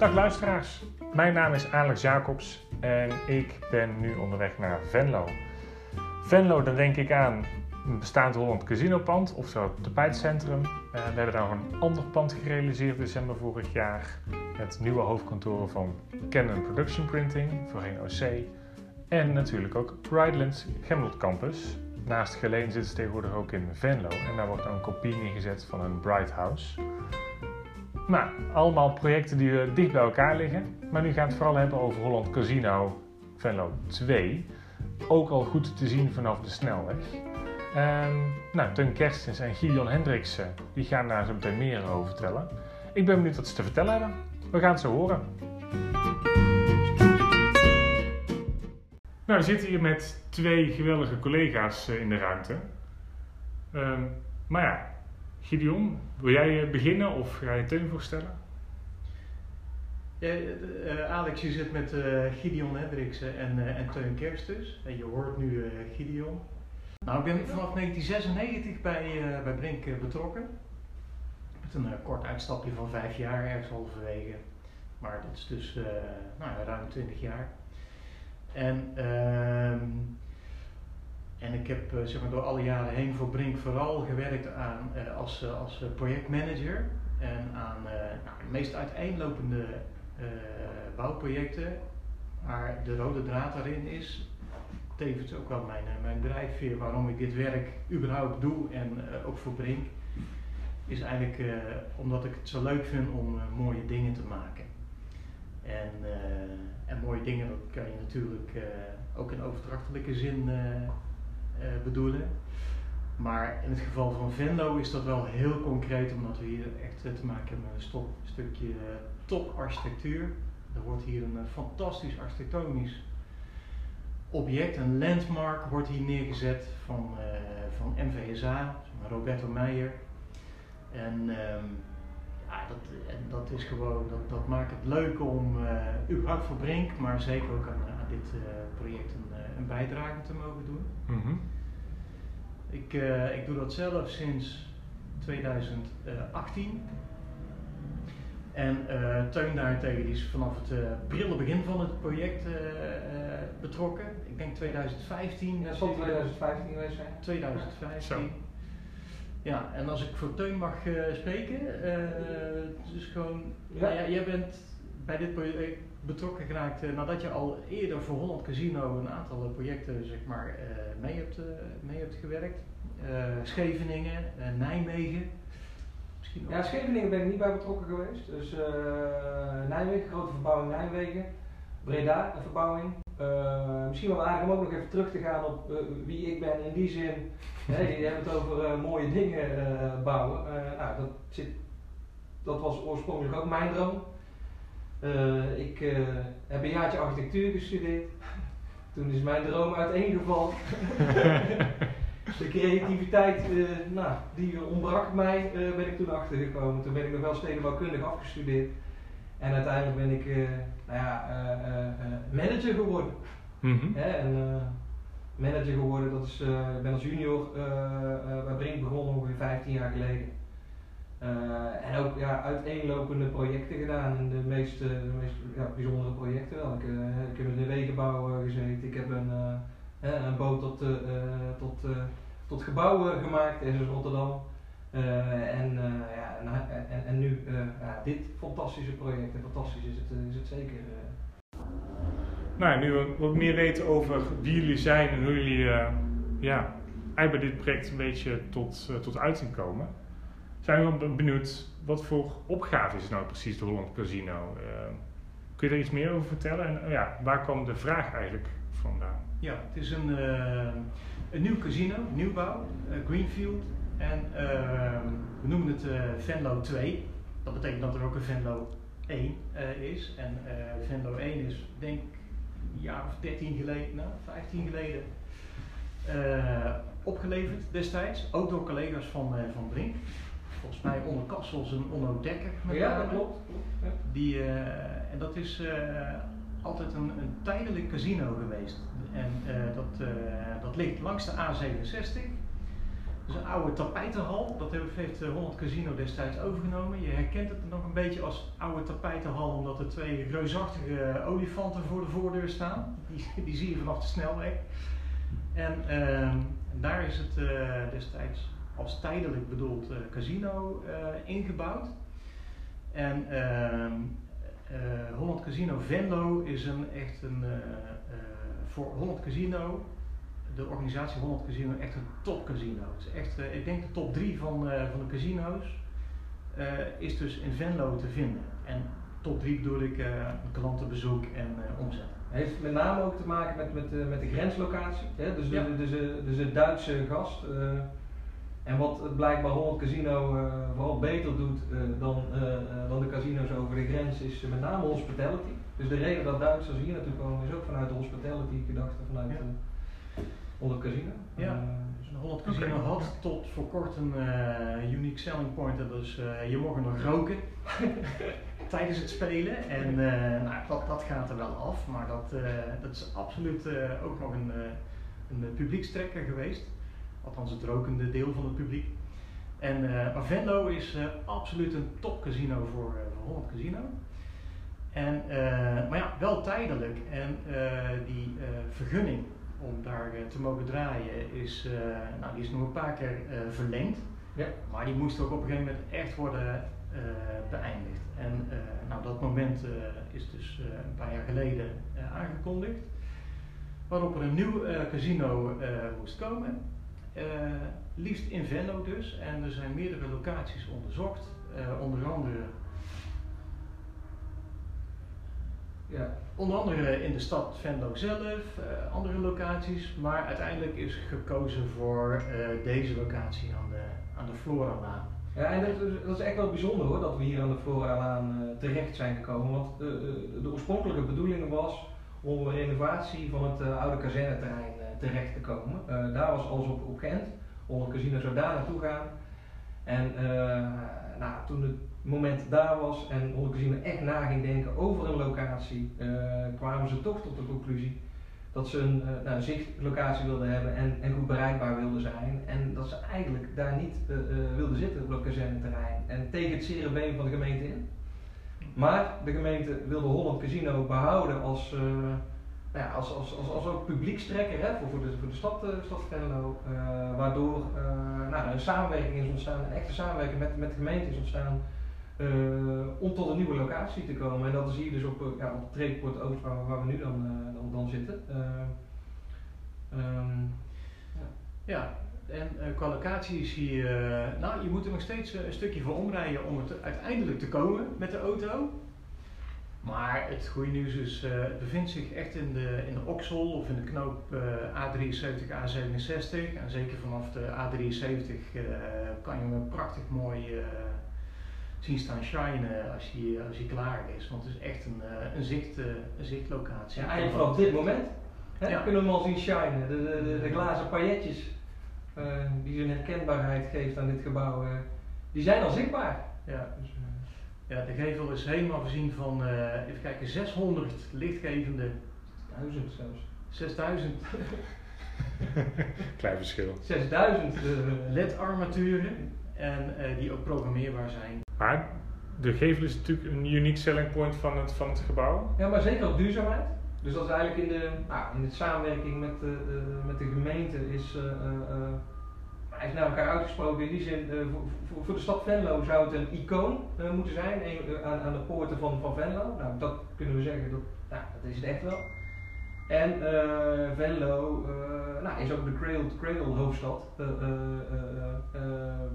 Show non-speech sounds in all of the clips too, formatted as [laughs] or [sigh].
Dag luisteraars, mijn naam is Alex Jacobs en ik ben nu onderweg naar Venlo. Venlo, dan denk ik aan een bestaand Holland Casinopand, oftewel het tapijtcentrum. Uh, we hebben daar een ander pand gerealiseerd december vorig jaar. Het nieuwe hoofdkantoor van Canon Production Printing, voorheen OC. En natuurlijk ook Ridelands Gemmelot Campus. Naast Geleen zitten ze tegenwoordig ook in Venlo en daar wordt een kopie neergezet van een Bright House. Nou, allemaal projecten die uh, dicht bij elkaar liggen. Maar nu gaan we het vooral hebben over Holland Casino Venlo 2. Ook al goed te zien vanaf de snelweg. Um, nou, Kerstens en Gideon Hendriksen die gaan daar zo meteen meer over vertellen. Ik ben benieuwd wat ze te vertellen hebben. We gaan zo horen. Nou, we zitten hier met twee geweldige collega's uh, in de ruimte. Um, maar ja, Gideon, wil jij eh, beginnen of ga je Teun voorstellen? Ja, uh, Alex, je zit met Gideon Hendriksen en, en Teun Kerstus. En je hoort nu Gideon. Nou, ik ben vanaf 1996 bij, bij Brink betrokken. Met een kort uitstapje van vijf jaar, ergens halverwege. Maar dat is dus nou, ruim 20 jaar. En ehm, en ik heb uh, zeg maar, door alle jaren heen voor Brink vooral gewerkt aan, uh, als, uh, als projectmanager en aan nou, meest uiteenlopende bouwprojecten. Maar de rode draad daarin is tevens ook wel mijn, mijn drijfveer waarom ik dit werk überhaupt doe en ook voor Brink. Is eigenlijk omdat ik het zo leuk vind om mooie dingen te maken. En, en mooie dingen dat kan je natuurlijk ook in overdrachtelijke zin bedoelen. Maar in het geval van Venlo is dat wel heel concreet, omdat we hier echt te maken hebben met een stukje uh, toparchitectuur. Er wordt hier een fantastisch architectonisch object, een landmark, wordt hier neergezet van, uh, van MVSA, Roberto Meijer. En um, ja, dat, en dat is gewoon, dat, dat maakt het leuk om uh, überhaupt voor Brink, maar zeker ook aan dit uh, project een, een, bijdrage te mogen doen. Mm -hmm. ik, uh, ik doe dat zelf sinds 2018. En uh, Teun daarentegen die is vanaf het uh, prille begin van het project uh, betrokken. Ik denk 2015. Ja, zal 2015 geweest zijn. 2015. Zo. Ja, en als ik voor Teun mag spreken, dus gewoon, ja. Nou ja, jij bent bij dit project betrokken geraakt nadat je al eerder voor Holland Casino een aantal projecten zeg maar, mee, hebt, mee hebt gewerkt. Scheveningen, Nijmegen. Ja, Scheveningen ben ik niet bij betrokken geweest. Dus Nijmegen, grote verbouwing Nijmegen. Breda, een verbouwing. Uh, misschien wel aardig om ook nog even terug te gaan op uh, wie ik ben in die zin. [laughs] Hey, je hebt het over mooie dingen bouwen. nou, dat, zit, dat was oorspronkelijk ook mijn droom. Ik heb een jaartje architectuur gestudeerd. [laughs] Toen is mijn droom uiteengevallen. [laughs] de creativiteit, uh, nou, die ontbrak mij, ben ik toen achtergekomen. Toen ben ik nog wel stedenbouwkundig afgestudeerd. En uiteindelijk ben ik nou ja, manager geworden. Mm -hmm. en, manager geworden, dat is, ik ben als junior bij Brink begonnen ongeveer 15 jaar geleden. En ook ja, uiteenlopende projecten gedaan, in de meest, de meest ja, bijzondere projecten wel. Ik, ik heb in de wegenbouw gezeten, ik heb een, een boot tot, tot tot gebouwen gemaakt in Rotterdam. En, ja, en, en, en, nu ja, dit fantastische project. En fantastisch is het, is het zeker. Nou, nu we wat meer weten over wie jullie zijn en hoe jullie ja, bij dit project een beetje tot, tot uiting komen, zijn we benieuwd wat voor opgave is nou precies de Holland Casino? kun je er iets meer over vertellen? En ja, waar kwam de vraag eigenlijk vandaan? Ja, het is een een nieuw casino, nieuwbouw, uh, Greenfield. En uh, we noemen het uh, Venlo 2. Dat betekent dat er ook een Venlo 1 uh, is. En Venlo 1 is denk ik een jaar of 13 geleden, nou 15 geleden opgeleverd destijds. Ook door collega's van, van Brink. Volgens mij onder Kassels een Onno Dekker. Met ja, dat klopt. Ja. Die, en dat is altijd een, een tijdelijk casino geweest. En uh, dat, dat ligt langs de A67. is een oude tapijtenhal. Dat heeft Holland Casino destijds overgenomen. Je herkent het nog een beetje als oude tapijtenhal, omdat er twee reusachtige olifanten voor de voordeur staan. Die, die zie je vanaf de snelweg. En ehm, daar is het destijds als tijdelijk bedoeld casino ingebouwd. En ehm, Holland Casino Venlo is een echt een voor Holland Casino, de organisatie Holland Casino, echt een topcasino. Het is echt, uh, ik denk de top 3 van, uh, van de casino's uh, is dus in Venlo te vinden. En top 3 bedoel ik klantenbezoek en omzet. Heeft met name ook te maken met, met, met de grenslocatie. Hè? Dus, de, dus, dus de Duitse gast. En wat het blijkbaar Holland Casino vooral beter doet dan, dan de casino's over de grens is met name hospitality. Dus de reden dat Duitsers hier naartoe komen is ook vanuit de hospitality gedachte, vanuit ja. uh, Holland Casino. Ja, uh, dus Holland Casino had tot voor kort een uh, unique selling point, dat is je mocht nog roken [laughs] tijdens het spelen. En nou, dat, dat gaat er wel af, maar dat, dat is absoluut ook nog een, een publiekstrekker geweest. Althans het rokende deel van het publiek. En, maar Venlo is absoluut een topcasino voor, voor Holland Casino. En, uh, maar ja, wel tijdelijk. En uh, die uh, vergunning om daar te mogen draaien is, nou, die is nog een paar keer verlengd. Ja. Maar die moest ook op een gegeven moment echt worden beëindigd. En nou, dat moment is dus een paar jaar geleden aangekondigd. Waarop er een nieuw casino moest komen. Liefst in Venlo dus. En er zijn meerdere locaties onderzocht. onder andere Ja. Onder andere in de stad Venlo zelf, uh, andere locaties, maar uiteindelijk is gekozen voor deze locatie aan de, aan de Floralaan. Ja, en dat is, echt wel bijzonder hoor, dat we hier aan de Floralaan terecht zijn gekomen. Want de oorspronkelijke bedoeling was om een renovatie van het oude kazerneterrein terecht te komen. daar was alles op, op onder casino zou daar naartoe gaan. En nou, toen het moment daar was en Casino echt na ging denken over een locatie, uh, kwamen ze toch tot de conclusie dat ze een, nou, zichtlocatie wilden hebben en, en goed bereikbaar wilden zijn. En dat ze eigenlijk daar niet wilden zitten op dat kazernterrein en tegen het zere van de gemeente in. Maar de gemeente wilde Holland Casino behouden als, nou ja, als, als, als, als ook publiekstrekker hè, voor, voor, de, voor de stad, stad Venlo. waardoor nou, een samenwerking is ontstaan, een echte samenwerking met, met de gemeente is ontstaan. Om tot een nieuwe locatie te komen. En dat is hier dus op, ja, op Treekport Oost, waar, waar, we nu dan, dan, dan, zitten. Ja. ja. en qua locatie is hier, nou je moet er nog steeds een stukje voor omrijden om het uiteindelijk te komen met de auto. Maar het goede nieuws is, het bevindt zich echt in de, in de Oksel of in de knoop A73, A67. En zeker vanaf de A73 kan je een prachtig mooi zien staan shinen als hij, als hij klaar is. Want het is echt een, eh, een, zicht, eh, een zichtlocatie. Ja, eigenlijk vanaf dit moment hè, ja. kunnen we hem al zien shinen. De, de, de, de glazen pailletjes uh, die een herkenbaarheid geeft aan dit gebouw, uh, die zijn al zichtbaar. Ja. Dus, ja, de gevel is helemaal voorzien van, even kijken, 600 lichtgevende. 1000 zelfs. 6000. [laughs] Klein verschil. 6000 LED-armaturen en die ook programmeerbaar zijn. Maar de gevel is natuurlijk een unique selling point van het, van het gebouw. Ja, maar zeker ook duurzaamheid. Dus dat is eigenlijk in de, nou, in de samenwerking met de, met de gemeente is, uh, uh, is naar elkaar uitgesproken. In die zin, voor, voor, de stad Venlo zou het een icoon moeten zijn aan, aan de poorten van, van Venlo. Nou, dat kunnen we zeggen, dat, nou, dat is het echt wel. En Venlo nou, is ook de cradle-to-cradle hoofdstad.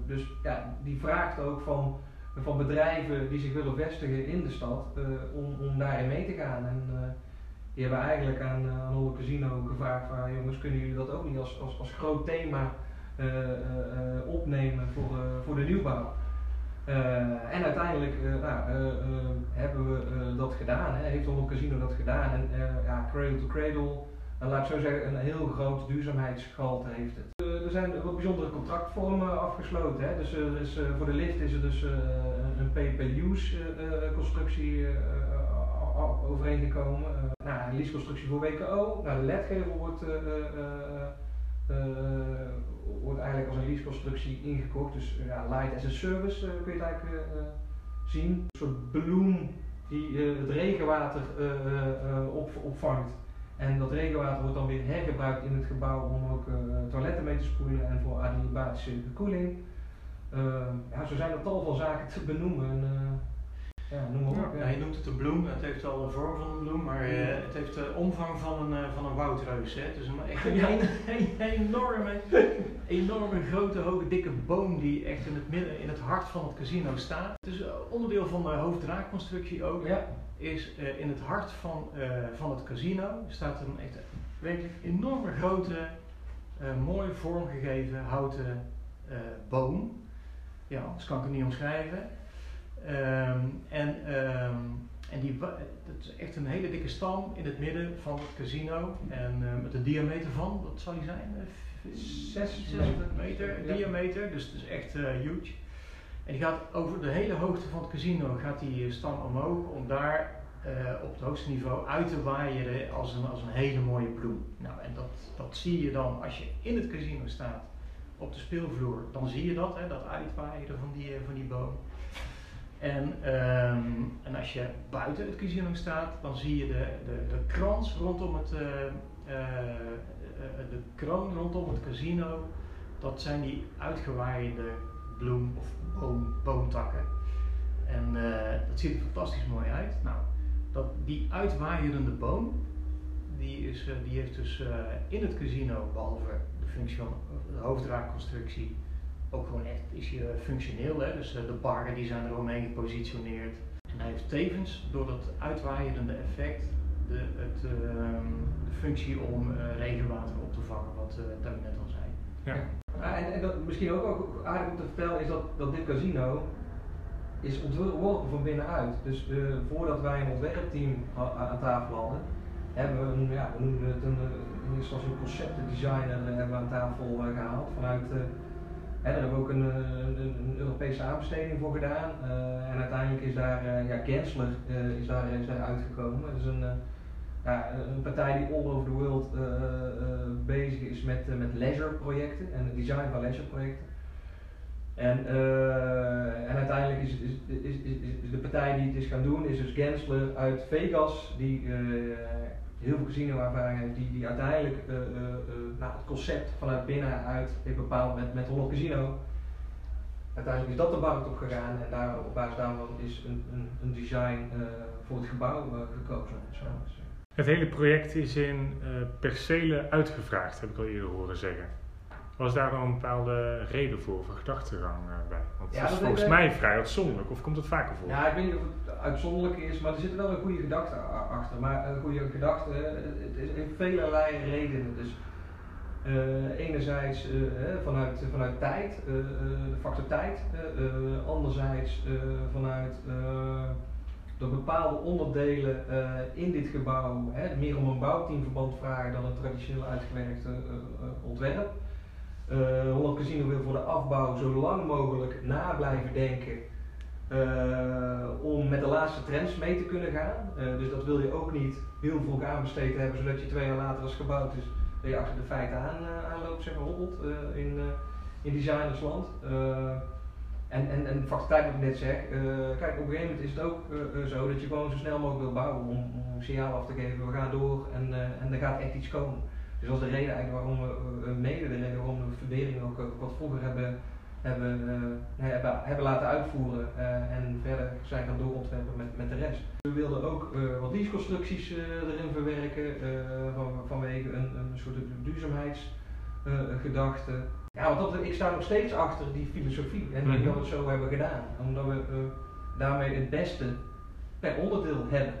dus ja, die vraagt ook van van bedrijven die zich willen vestigen in de stad uh, om, om daarin mee te gaan. En uh, die hebben eigenlijk aan, uh, aan Casino gevraagd van jongens, kunnen jullie dat ook niet als, als, als groot thema opnemen voor, voor de nieuwbouw? en uiteindelijk nou, hebben we dat gedaan, hè, heeft Holland Casino dat gedaan. En ja, Cradle to Cradle, laat ik zo zeggen, een heel groot duurzaamheidsgehalte heeft het er zijn wat bijzondere contractvormen afgesloten. Hè. Dus, er is, voor de lift is er dus een pay-per-use constructie overeengekomen. nou, een leaseconstructie voor WKO. Nou, de ledgevel wordt wordt eigenlijk als een leaseconstructie ingekocht. Dus ja, light as a service kun je het eigenlijk zien. Een soort bloem die het regenwater op, opvangt. En dat regenwater wordt dan weer hergebruikt in het gebouw om ook toiletten mee te spoelen en voor adiabatische koeling. ja, zo zijn er tal van zaken te benoemen. Ja, noem maar op. Ja. je noemt het een bloem, het heeft al de vorm van een bloem, maar uh, het heeft de omvang van een, uh, van een woudreus. Hè. Het is een, echt een, een, [laughs] enorme, enorme grote, hoge, dikke boom die echt in het midden, in het hart van het casino staat. Het is onderdeel van de hoofddraakconstructie ook. Ja. Is uh, in het hart van, van het casino staat een echt werkelijk enorme grote, mooi vormgegeven houten boom. Ja, anders kan ik het niet omschrijven. Um, en, um, en die, dat is echt een hele dikke stam in het midden van het casino. En uh, met een diameter van, wat zal die zijn? 6 uh, meter ja. diameter, dus het is echt uh, huge. En die gaat over de hele hoogte van het casino gaat die eh, stam omhoog om daar uh, op het hoogste niveau uit te waaien als een, als een hele mooie bloem. Nou, en dat, dat zie je dan als je in het casino staat op de speelvloer, dan zie je dat, hè, dat uitwaaien van die, van die boom. En, um, en als je buiten het casino staat, dan zie je de, de, de krans rondom het, uh, uh, de kroon rondom het casino. Dat zijn die uitgewaaide bloem- of boom, boomtakken. En dat ziet er fantastisch mooi uit. Nou, dat, die uitwaaierende boom, die, is, die heeft dus in het casino, behalve de functie de hoofdraakconstructie, ook gewoon echt is je functioneel. Hè? Dus eh, de barren die zijn er omheen gepositioneerd. En hij heeft tevens door dat uitwaaierende effect de, het, ehm, de functie om uh, regenwater op te vangen, wat uh, net al zei. Ja. en, en dat, misschien ook, ook aardig om te vertellen is dat, dat dit casino is ontworpen van binnenuit. Dus uh, voordat wij een ontwerpteam aan tafel hadden, hebben we, ja, we noemen het een, een, een conceptdesigner hebben we aan tafel gehaald vanuit daar hebben we ook een, een, een, Europese aanbesteding voor gedaan. Uh, en uiteindelijk is daar, uh, ja, Gensler is, daar, uitgekomen. Dat is een, ja, een partij die all over the world bezig is met, met leisure projecten en het design van leisure projecten. En, en uiteindelijk is, is, is, is, de partij die het is gaan doen, is dus Gensler uit Vegas, die heel veel casino-ervaring heeft, die, die uiteindelijk uh, uh, nou, het concept vanuit binnenuit heeft bepaald met, met Holland Casino. Uiteindelijk is dat de markt op gegaan en daar, op basis daarvan is een, een, een design voor het gebouw gekozen. Zo. Het hele project is in percelen uitgevraagd, heb ik al eerder horen zeggen. Was daar dan een bepaalde reden voor, of gedachtegang bij? Want ja, het is volgens mij vrij uitzonderlijk, of komt het vaker voor? Ja, ik weet niet of het uitzonderlijk is, maar er zit wel een goede gedachte achter. Maar een goede gedachte, het is in velelei redenen. Dus uh, enerzijds uh, vanuit, vanuit tijd, uh, de factor tijd. anderzijds vanuit dat bepaalde onderdelen in dit gebouw meer om een bouwteamverband vragen dan een traditioneel uitgewerkt ontwerp. Holland Casino wil voor de afbouw zo lang mogelijk na blijven denken uh, om met de laatste trends mee te kunnen gaan. Uh, dus dat wil je ook niet heel vroeg aanbesteed hebben, zodat je twee jaar later als gebouwd is, dat je achter de feiten aan, uh, aanloopt, zeg maar, hobbelt in, in designersland. en, en, en wat ik net zeg, kijk, op een gegeven moment is het ook zo dat je gewoon zo snel mogelijk wil bouwen om, om signaal af te geven, we gaan door en, en er gaat echt iets komen. Dus dat is de reden eigenlijk waarom we, mede de reden waarom we verbering ook, ook wat vroeger hebben hebben, uh, hebben, hebben laten uitvoeren uh, en verder zijn gaan doorontwerpen met, met de rest. We wilden ook uh, wat leaseconstructies erin verwerken van, vanwege een, een soort duurzaamheidsgedachte. ja, want dat, ik sta nog steeds achter die filosofie en dat we het zo hebben gedaan. Omdat we daarmee het beste per onderdeel hebben.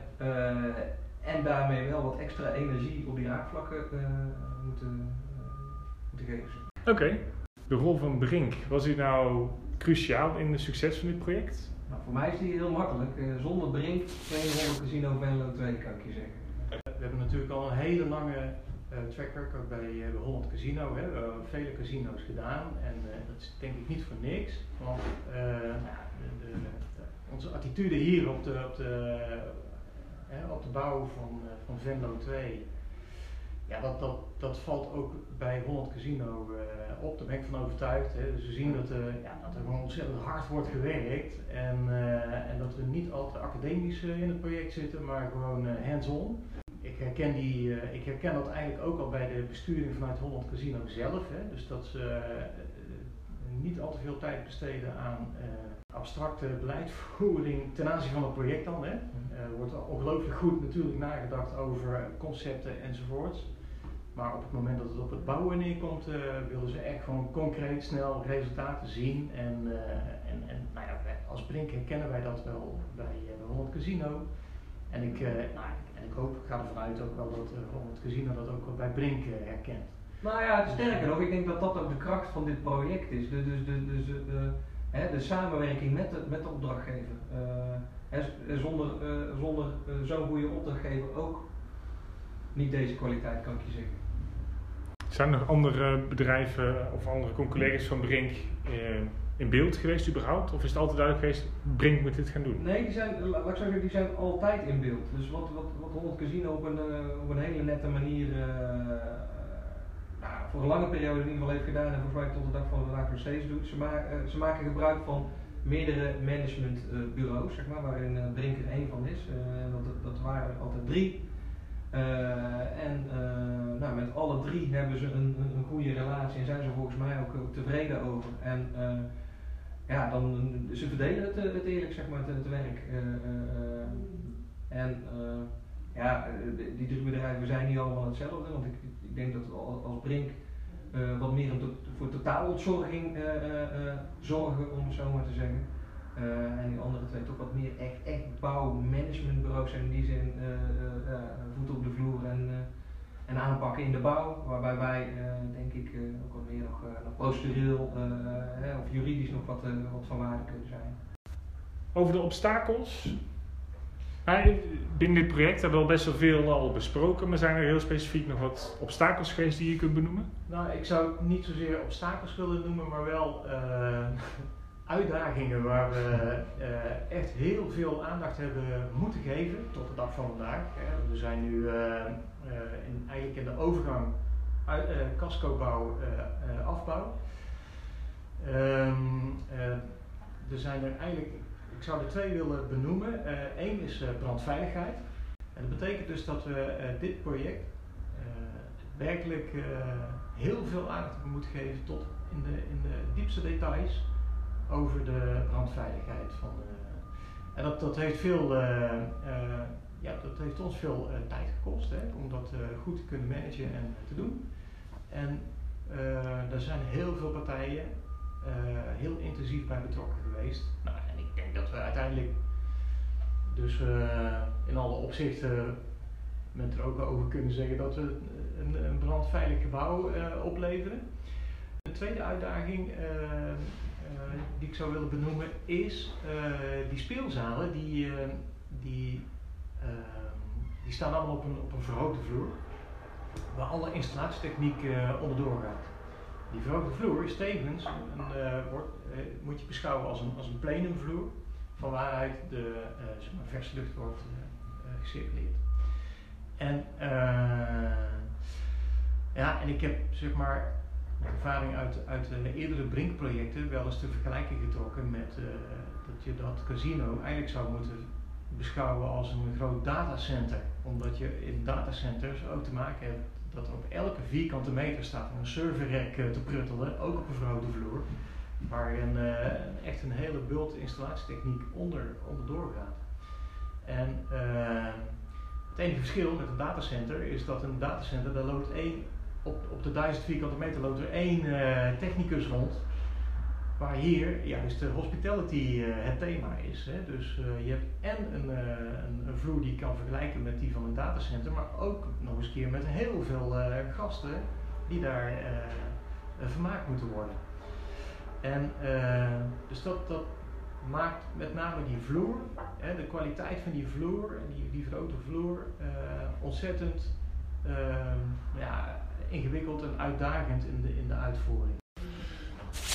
en daarmee wel wat extra energie op die raakvlakken moeten, moeten geven. Oké. De rol van Brink, was die nou cruciaal in het succes van dit project? Nou, voor mij is die heel makkelijk. Eh, zonder Brink 200 Casino Venlo 2 kan ik je zeggen. We hebben natuurlijk al een hele lange uh, track record bij uh, de Holland Casino. Hè. We hebben vele casino's gedaan en uh, dat is denk ik niet voor niks. Want de, de, onze attitude hier op de, op de, op de bouw van, van Venlo 2 ja, dat, dat, dat valt ook bij Holland Casino uh, op, daar ben ik van overtuigd. Hè. Dus we zien dat, uh, ja, dat er gewoon ontzettend hard wordt gewerkt en, uh, en dat we niet altijd academisch in het project zitten, maar gewoon hands-on. Ik herken, die, ik herken dat eigenlijk ook al bij de besturing vanuit Holland Casino zelf. Hè. Dus dat ze niet al te veel tijd besteden aan abstracte beleidsvoering ten aanzien van het project dan. Hè. Er wordt ongelooflijk goed natuurlijk nagedacht over concepten enzovoorts. Maar op het moment dat het op het bouwen neerkomt, uh, willen ze echt gewoon concreet snel resultaten zien. En, uh, en, en nou ja, als Brink herkennen wij dat wel bij, uh, Holland Casino. En ik, nou, en ik hoop, ik ga ervan uit ook wel dat Holland Casino dat ook wel bij Brink herkent. Nou ja, sterker nog, ik denk dat dat ook de kracht van dit project is. Dus, dus, de, dus de, hè, de samenwerking met de, met de opdrachtgever. zonder zonder zo'n goede opdrachtgever ook niet deze kwaliteit, kan ik je zeggen. Zijn er andere bedrijven of andere collega's van Brink eh, in beeld geweest überhaupt? Of is het altijd duidelijk geweest, Brink moet dit gaan doen? Nee, die zijn, laat ik zeggen, die zijn altijd in beeld. Dus wat, wat, wat Holland Casino op een, uh, op een hele nette manier uh, nou, voor een lange periode in ieder geval heeft gedaan en volgens mij tot de dag van vandaag nog steeds doet. Ze, ze maken gebruik van meerdere managementbureaus, zeg maar, waarin Brink er één van is. dat, dat waren altijd drie. Uh, en uh, nou, met alle drie hebben ze een, een, goede relatie en zijn ze volgens mij ook, ook tevreden over. En uh, ja, dan, ze verdelen het, eerlijk, zeg maar, het, werk. en ja, die drie bedrijven zijn niet allemaal hetzelfde, want ik, ik denk dat als Brink wat meer voor totaalontzorging zorgen, om het zo maar te zeggen. Uh, en die andere twee toch wat meer echt, echt bouwmanagementbureaus zijn in die zin uh, uh, voet op de vloer en, en aanpakken in de bouw. Waarbij wij denk ik ook wat meer nog, nog procedureel of juridisch nog wat, wat van waarde kunnen zijn. Over de obstakels. Binnen dit project hebben we al best wel veel al besproken, maar zijn er heel specifiek nog wat obstakels geweest die je kunt benoemen? Nou, ik zou niet zozeer obstakels willen noemen, maar wel [laughs] uitdagingen waar we uh, echt heel veel aandacht hebben moeten geven tot de dag van vandaag. We zijn nu uh, in, eigenlijk in de overgang uit cascobouw afbouw. Um, er zijn er eigenlijk, ik zou er twee willen benoemen. Eén is brandveiligheid. En dat betekent dus dat we dit project werkelijk heel veel aandacht moeten geven tot in de, in de diepste details over de brandveiligheid. Van, en dat, dat, heeft veel, uh, uh, ja, dat heeft ons veel tijd gekost hè, om dat goed te kunnen managen en te doen. En er zijn heel veel partijen heel intensief bij betrokken geweest. Nou, en ik denk dat we uiteindelijk dus in alle opzichten met er ook over kunnen zeggen dat we een, brandveilig gebouw opleveren. De tweede uitdaging eh, die ik zou willen benoemen is eh, die speelzalen die, eh, die, die staan allemaal op een, op een verhoogde vloer waar alle installatietechniek onderdoor gaat. Die verhoogde vloer is tevens een, wordt, moet je beschouwen als een, als een plenumvloer van waaruit de zeg maar, verse lucht wordt gecirculeerd. En, ja, en ik heb zeg maar ervaring uit, uit de eerdere Brink-projecten wel eens te vergelijken getrokken met uh, dat je dat casino eigenlijk zou moeten beschouwen als een groot datacenter. Omdat je in datacenters ook te maken hebt dat op elke vierkante meter staat een serverrek uh, te pruttelen, ook op een verhoogde vloer, waarin uh, echt een hele bult installatietechniek onder, onderdoor gaat. En het enige verschil met een datacenter is dat een datacenter, daar loopt één op, op de 1000 vierkante meter loopt er één uh, technicus rond. Waar hier juist de hospitality uh, het thema is. Hè. Dus uh, je hebt en een, een, een, vloer die je kan vergelijken met die van een datacenter, maar ook nog eens keer met heel veel gasten die daar vermaakt moeten worden. En dus dat, dat maakt met name die vloer, hè, de kwaliteit van die vloer, die, die grote vloer, ontzettend ehm, ja, ingewikkeld en uitdagend in de, in de uitvoering.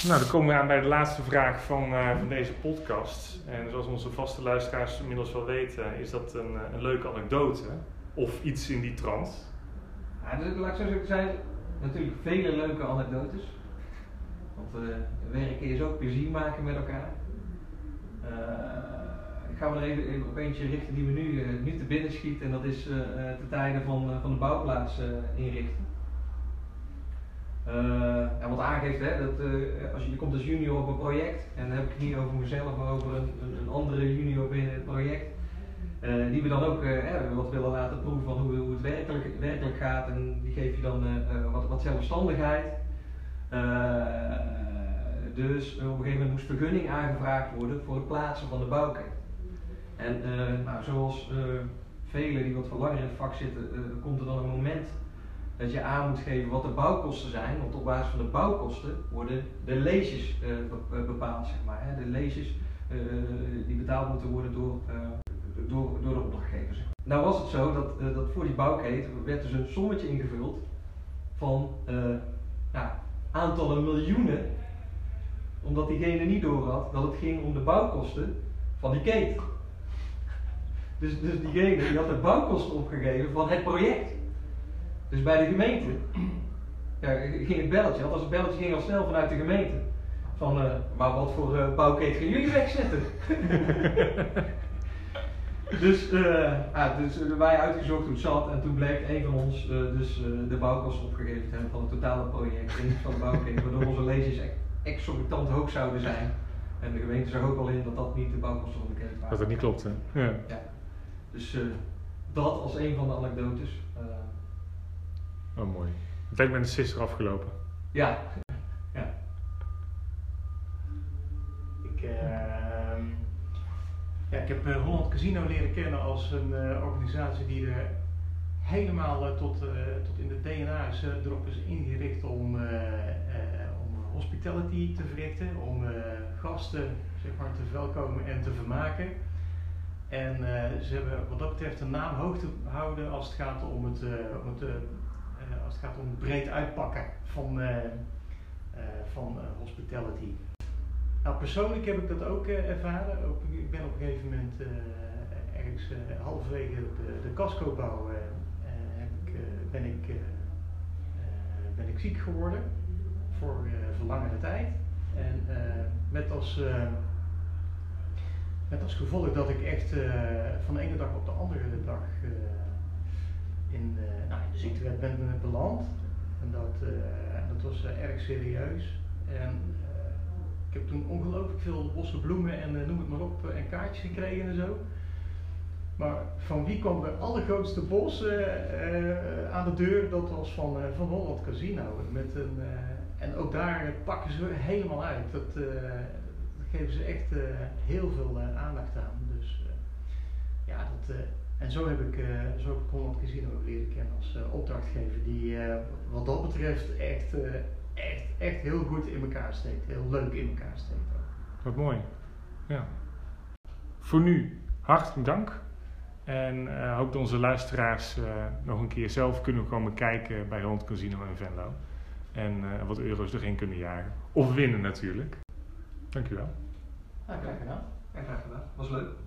Nou, dan komen we aan bij de laatste vraag van, uh, van deze podcast. En zoals onze vaste luisteraars inmiddels wel weten, is dat een, eh, een leuke anekdote of iets in die trant. Ja, dus, laat ik zo zeggen, er zijn natuurlijk vele leuke anekdotes. Want uh, werken is ook plezier maken met elkaar. Uh, ik ga me er even, op eentje richten die me nu, uh, nu te binnen schiet en dat is de tijden van, van de bouwplaats inrichten. En wat aangeeft, hè, dat als je, komt als junior op een project, en dan heb ik het niet over mezelf, maar over een, andere junior binnen het project. Uh, die we dan ook wat willen laten proeven van hoe, hoe het werkelijk, werkelijk, gaat. En die geef je dan wat, wat zelfstandigheid. dus op een gegeven moment moest vergunning aangevraagd worden voor het plaatsen van de bouwketen. En nou, zoals velen die wat voor langer in het vak zitten, komt er dan een moment dat je aan moet geven wat de bouwkosten zijn. Want op basis van de bouwkosten worden de leesjes bepaald, zeg maar. Hè. De leesjes die betaald moeten worden door door, door de opdrachtgevers. Nou was het zo dat, dat voor die bouwketen werd dus een sommetje ingevuld van nou, aantallen miljoenen, omdat diegene niet doorhad dat het ging om de bouwkosten van die keten. Dus, dus diegene die had de bouwkosten opgegeven van het project. Dus bij de gemeente ja, ging het belletje, althans het belletje ging al snel vanuit de gemeente. Van, uh, maar wat voor uh, bouwketen gaan jullie wegzetten? [laughs] dus, uh, ah, dus wij uitgezocht hoe het zat en toen bleek een van ons dus de bouwkosten opgegeven te hebben van het totale project en van de bouwketen, waardoor onze lezers exorbitant hoog zouden zijn. En de gemeente zag ook al in dat dat niet de bouwkosten van de kerk waren. Dat dat niet klopt, hè? Ja. ja. Dus dat als een van de anekdotes. Oh, mooi. Het lijkt met een sister afgelopen. Ja. ja. Ik, ja, ik heb uh, Holland Casino leren kennen als een uh, organisatie die er helemaal uh, tot, tot in de DNA is, erop is ingericht om, om hospitality te verrichten, om gasten zeg maar, te verwelkomen en te vermaken. En ze hebben wat dat betreft een naam hoog te houden als het gaat om het, om het, als het, gaat om het breed uitpakken van, van hospitality. Nou, persoonlijk heb ik dat ook ervaren. Ook, ik ben op een gegeven moment ergens halverwege de, de cascobouw ben, ik, ben ik ziek geworden voor, voor langere tijd. En met, als, met als gevolg dat ik echt van de ene dag op de andere dag in, nou, in de ziektewet ben beland. En dat, dat was erg serieus. En ik heb toen ongelooflijk veel bosse bloemen en uh, noem het maar op uh, en kaartjes gekregen en zo. Maar van wie kwam de allergrootste bos uh, aan de deur? Dat was van, van Holland Casino. Met een, en ook daar pakken ze helemaal uit. Dat, dat geven ze echt heel veel aandacht aan. Dus ja, dat, en zo heb ik, zo heb ik Holland Casino leren kennen als opdrachtgever. Die wat dat betreft echt echt, echt heel goed in elkaar steekt. Heel leuk in elkaar steekt ook. Wat mooi. Ja. Voor nu hartelijk dank. En uh, hoop dat onze luisteraars uh, nog een keer zelf kunnen komen kijken bij Rond Casino en Venlo. En uh, wat euro's erin kunnen jagen. Of winnen natuurlijk. Dankjewel. Ja, graag gedaan. Ja, graag gedaan. Was leuk.